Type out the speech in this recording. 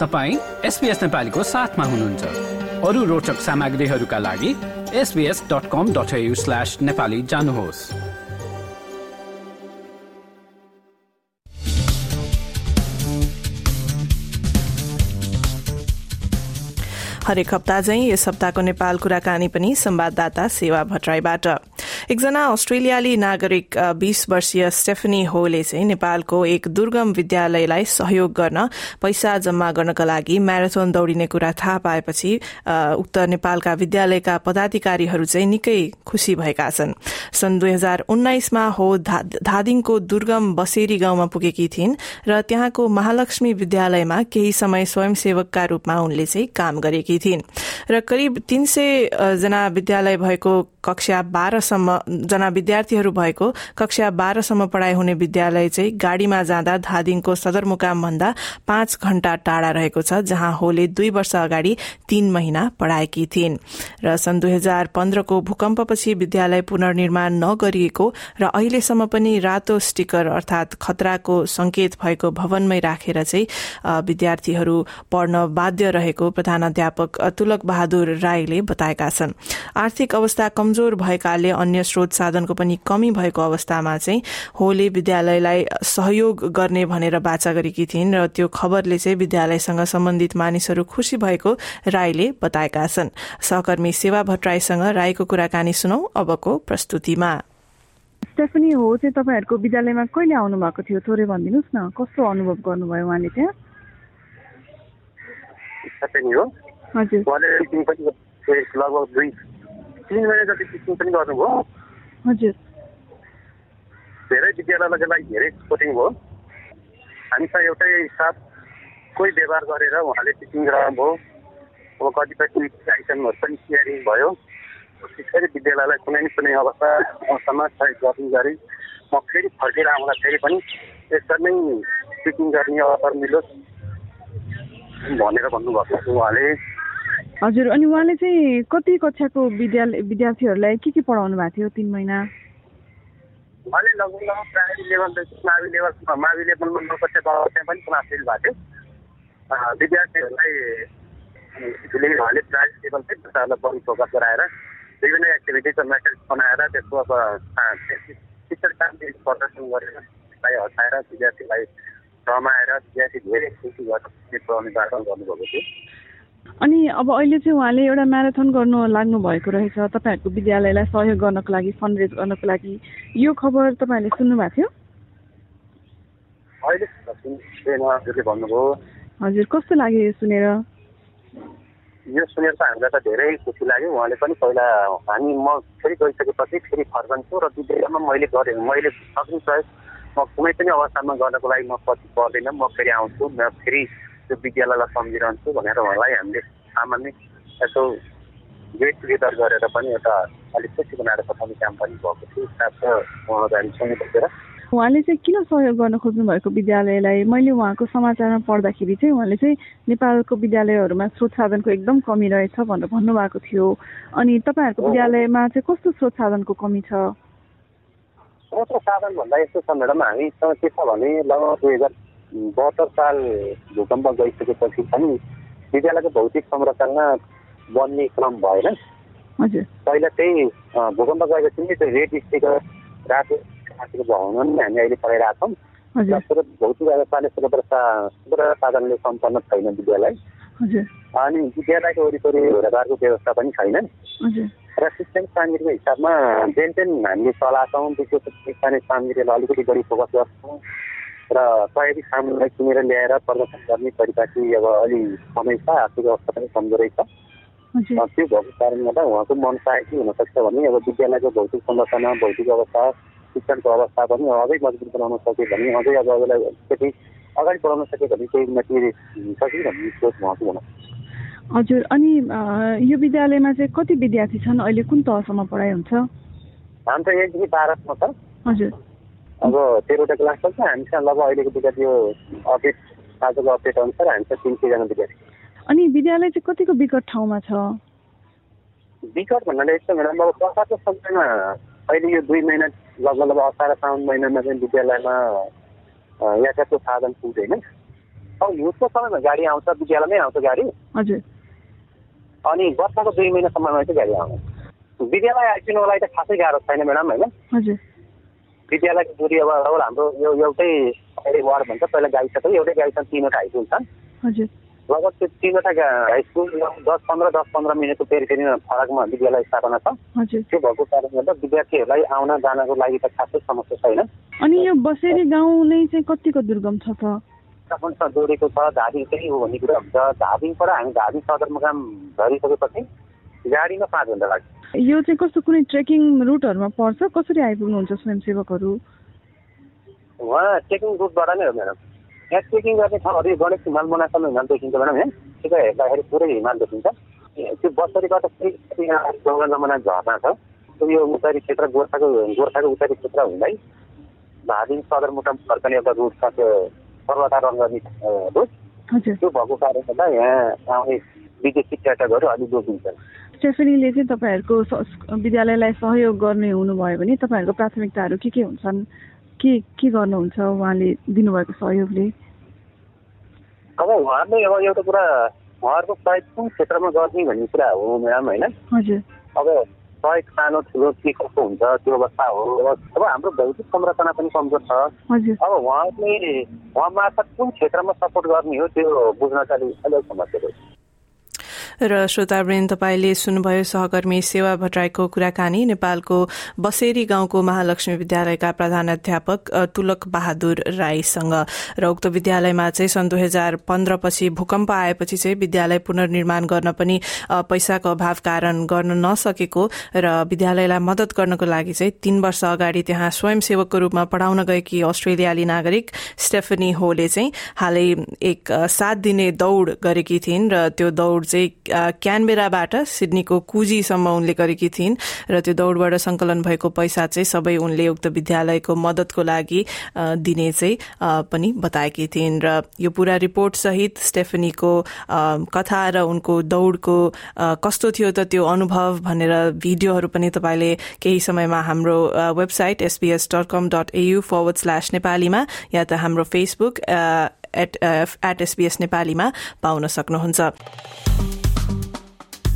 तपाईँ एसपिएस नेपालीको साथमा हुनुहुन्छ। अरू रोचक सामग्रीहरूका लागि SBS dot com dot slash Nepali जानुहोस्। हरेक हप्ता चाहिँ यस हप्ताको नेपाल कुराकानी पनि संवाददाता सेवा भट्टराईबाट। एकजना अस्ट्रेलियाली नागरिक बीस वर्षीय स्टेफनी होले चाहिँ नेपालको एक दुर्गम विद्यालयलाई सहयोग गर्न पैसा जम्मा गर्नका लागि म्याराथन दौड़िने कुरा थाहा पाएपछि उक्त नेपालका विद्यालयका पदाधिकारीहरू चाहिँ निकै खुशी भएका छन्। सन् दुई हजार उन्नाइसमा हो धादिङको दुर्गम बसेरी गाउँमा पुगेकी थिइन् र त्यहाँको महालक्ष्मी विद्यालयमा केही समय स्वयंसेवकका रूपमा उनले चाहिँ काम गरेकी थिइन्। र करिब तीन सय जना विद्यालय भएको कक्षा बाह्रसम्म जना विद्यार्थीहरू भएको कक्षा बाह्रसम्म पढ़ाई हुने विद्यालय चाहिँ गाड़ीमा जाँदा धादिङको सदरमुकाम भन्दा पाँच घण्टा टाढा रहेको छ जहाँ होले दुई वर्ष अगाडि तीन महिना पढ़ाएकी थिइन्। र सन् दुई हजार पन्ध्रको भूकम्पपछि विद्यालय पुनर्निर्माण नगरिएको र अहिलेसम्म पनि रातो स्टिकर अर्थात खतराको संकेत भएको भवनमै राखेर चाहिँ विद्यार्थीहरू पढ्न बाध्य रहेको प्रधान अध्यापक तुलक बहादुर राईले बताएका छन्। आर्थिक अवस्था कमजोर भएकाले अन्य स्रोत साधनको पनि कमी भएको अवस्थामा चाहिँ होले विद्यालयलाई सहयोग गर्ने भनेर बाचा गरेकी थिइन् र त्यो खबरले चाहिँ विद्यालयसँग सम्बन्धित मानिसहरू खुशी भएको राईले बताएका छन्। सहकर्मी सेवा भट्टराईसँग राईको कुराकानी सुनौ अबको प्रस्तुतिमा। स्टेफनी हो चाहिँ तपाईँहरूको विद्यालयमा कहिले आउनु भएको थियो? थोरै भनिदिनुहोस् न कस्तो अनुभव गर्नुभयो उहाँले त्यहाँ? हजुर। लगभग दुई तिन महिना जति टिचिङ पनि गर्नुभयो हजुर धेरै विद्यालयको लागि धेरै कोचिङ भयो हामीसँग एउटै साथ कोही व्यवहार गरेर उहाँले टिचिङ गराउनुभयो अब कतिपय आइटमहरू पनि तयारी भयो. त्यसरी विद्यालयलाई कुनै न कुनै अवस्था समाज सहयोग गर्ने गरी म फेरि फर्केर आउँदाखेरि पनि यसरी नै टिचिङ गर्ने अवसर मिलोस् भनेर भन्नुभएको छ उहाँले। हजुर अनि उहाँले चाहिँ कति कक्षाको विद्यालय विद्यार्थीहरूलाई के के पढाउनु भएको थियो तिन महिना? उहाँले लगभग लगभग प्राइमेरी लेभलदेखि मावि लेभल मावि लेभलमा नौ कक्षा त्यहाँ पनि क्लास लिनु भएको थियो। विद्यार्थीहरूलाई उहाँले लेभल चाहिँ बच्चाहरूलाई बढी फोकस गराएर विभिन्न एक्टिभिटिज मेटेरियल्स बनाएर त्यसको अब शिक्षण काम प्रदर्शन गरेर हटाएर विद्यार्थीलाई रमाएर विद्यार्थी धेरै खुसी गरेर त्यो बाटो गर्नुभएको थियो। अनि अब अहिले चाहिँ उहाँले एउटा म्याराथन गर्नु लाग्नु भएको रहेछ। तपाईँहरूको विद्यालयलाई सहयोग गर्नको लागि फन्ड रेज गर्नको लागि। यो खबर तपाईँहरूले सुन्नुभएको थियो? हजुर कस्तो लाग्यो यो सुनेर? यो सुनेर त हामीलाई त धेरै खुसी लाग्यो। उहाँले पनि पहिला हामी म फेरि गइसकेपछि फेरि फर्कन्छु र विद्यालयमा मैले गरेँ। मैले सक्ने प्रयोग म कुनै पनि अवस्थामा गर्नको लागि म पछि पर्दैन। म फेरि आउँछु म फेरि त्यो विद्यालयलाई सम्झिरहन्छु भनेर उहाँलाई हामीले सामान्य यसो गेट टुगेदर गरेर पनि एउटा अलिक खुसी बनाएर पठाउने काम पनि भएको थियो। स्टाफ र उहाँहरू हामीसँगै बसेर उहाँले चाहिँ किन सहयोग गर्न खोज्नु भएको विद्यालयलाई? मैले उहाँको समाचारमा पढ्दाखेरि चाहिँ उहाँले चाहिँ नेपालको विद्यालयहरूमा स्रोत साधनको एकदम कमी रहेछ भनेर भन्नुभएको थियो। अनि तपाईँहरूको विद्यालयमा चाहिँ कस्तो स्रोत साधनको कमी छ? स्रोत साधन भन्दा यस्तो छ म्याडम हामीसँग के छ भने लगभग दुई हजार बहत्तर साल भूकम्प गइसकेपछि पनि विद्यालयको भौतिक संरचना बन्ने क्रम भएन। पहिला त्यही भूकम्प गएपछि नै त्यो रेड स्टिकर रातो माथिको भवन नै हामी अहिले पढाइरहेको छौँ। भौतिक अवस्थाले सुरक्षा साधनले सम्पन्न छैन विद्यालय। अनि विद्यालयको वरिपरि घरबारको व्यवस्था पनि छैन। र शिक्षण सामग्रीको हिसाबमा जेन जेन हामीले चलाएको छौँ विशेष स्थानीय सामग्रीलाई अलिकति बढी फोकस गर्छौँ। र तयारी सामानलाई किनेर ल्याएर प्रदर्शन गर्ने चाहिँ अब अलि समय छ आर्थिक अवस्था पनि कमजोरै छ त्यो भएको कारणले गर्दा उहाँको मन चाहे के हुनसक्छ भने अब विद्यालयको भौतिक संरचना भौतिक अवस्था शिक्षणको अवस्था पनि अझै मजबुत बनाउन सक्यो भने अझै अब यसलाई अलिकति अगाडि बढाउन सक्यो भने केही उन्नति हुन्छ कि भन्ने सोच उहाँको हुन हजुर अनि यो विद्यालयमा चाहिँ कति विद्यार्थी छन्? अहिले कुन तहसम्म पढाइ हुन्छ? हाम्रो त एकदेखि बाह्रसम्म छ। हजुर। अब तेह्रवटा क्लास छ हामीसँग लगभग अहिलेको विद्यार्थी यो अपडेट आजको अपडेट अनुसार हामीसँग तिन सयजना विद्यार्थी अनि विद्यालय चाहिँ कतिको विकट ठाउँमा छ? विकट भन्नाले यस्तो म्याडम अब बर्खाको समयमा अहिले यो दुई महिना लगभग लगभग असार साउन महिनामा चाहिँ विद्यालयमा यातायातको साधन पुग्दैन। अब हिउँदको समयमा गाडी आउँछ विद्यालयमै आउँछ गाडी। हजुर। अनि वर्षको दुई महिनासम्ममा चाहिँ गाडी आउँछ। विद्यालय आइपुग्नुको लागि त खासै गाह्रो छैन म्याडम होइन? हजुर। विद्यालयको दूरी अब अब हाम्रो यो एउटै अहिले वार्ड भन्छ। पहिला गाई छ एउटै गाई छ तिनवटा हाई स्कुल छन्। हजुर। लगभग त्यो तिनवटा हाई स्कुल दस पन्ध्र दस पन्ध्र मिनटको फेरि फेरि फरकमा विद्यालय स्थापना छ। त्यो भएको कारणले गर्दा विद्यार्थीहरूलाई आउन जानको लागि त खासै समस्या छैन। अनि यो बसेरी गाउँ नै चाहिँ कतिको दुर्गम छ त? जोडेको छ धादिङ चाहिँ हो भन्ने कुरा हुन्छ। धादिङबाट हामी धादिङ सदरमुकाम झरिसकेपछि गाडीमा पाँच घन्टा लाग्छ। यो चाहिँ कस्तो कुनै ट्रेकिङ रुटहरूमा पर्छ? कसरी आइपुग्नुहुन्छ स्वयंसेवकहरू? उहाँ ट्रेकिङ रुटबाट नै हो म्याडम। यहाँ ट्रेकिङ गर्ने ठाउँहरू यो गणेश हिमाल मोनासम्म हिमाल देखिन्छ म्याडम यहाँ त्यो हेर्दाखेरि पुरै हिमाल देखिन्छ। त्यो बसरीबाट फेरि यहाँ गङ्गा जमुना झर्ना छ। त्यो यो उत्तरी क्षेत्र गोर्खाको गोर्खाको उत्तरी क्षेत्र हुँदै धादिङ सदरमुकाम फर्कने एउटा रुट छ त्यो पर्वतारोहण गर्ने रुट त्यो भएको कारणले गर्दा यहाँ आउने विदेशी पर्यटकहरू अलिक रोकिन्छ स्टेफनीले चाहिँ तपाईँहरूको विद्यालयलाई सहयोग गर्ने हुनुभयो भने तपाईँहरूको प्राथमिकताहरू के के हुन्छन्? के के गर्नुहुन्छ उहाँले दिनुभएको सहयोगले? अब उहाँहरूले अब एउटा कुरा उहाँहरूको सहयोग कुन क्षेत्रमा गर्ने भन्ने कुरा हो म्याम होइन? हजुर। अब सहयोग सानो ठुलो के कस्तो हुन्छ त्यो अवस्था हो। अब हाम्रो भौतिक संरचना पनि कमजोर छ। हजुर। अब उहाँले उहाँ मार्फत कुन क्षेत्रमा सपोर्ट गर्ने हो त्यो बुझ्न चाहिँ अलिक समस्या छ। र श्रोतावृन्द तपाईँले सुन्नुभयो सहकर्मी सेवा भट्टराईको कुराकानी। नेपालको बसेरी गाउँको महालक्ष्मी विद्यालयका प्रधानाध्यापक तुलक बहादुर राईसँग। र उक्त विद्यालयमा चाहिँ सन् दुई हजार पन्ध्रपछि भूकम्प आएपछि चाहिँ विद्यालय पुनर्निर्माण गर्न पनि पैसाको अभाव कारण गर्न नसकेको र विद्यालयलाई मदत गर्नको लागि चाहिँ तीन वर्ष अगाडि त्यहाँ स्वयंसेवकको रूपमा पढ़ाउन गएकी अस्ट्रेलियाली नागरिक स्टेफनी होले चाहिँ हालै एक सात दिने दौड़ गरेकी थिइन् र त्यो दौड़ चाहिँ क्यानबेराबाट सिडनीको कुजीसम्म उनले गरेकी थिइन् र त्यो दौड़बाट संकलन भएको पैसा चाहिँ सबै उनले उक्त विद्यालयको मदतको लागि दिने चाहिँ पनि बताएकी थिइन् र यो पूरा रिपोर्ट सहित स्टेफनीको कथा र उनको दौड़को कस्तो थियो त त्यो अनुभव भनेर भिडियोहरू पनि तपाईँले केही समयमा हाम्रो website SBS dot com dot AU forward slash नेपालीमा या त हाम्रो फेसबुक एट एट एसबीएस नेपालीमा पाउन सक्नुहुन्छ।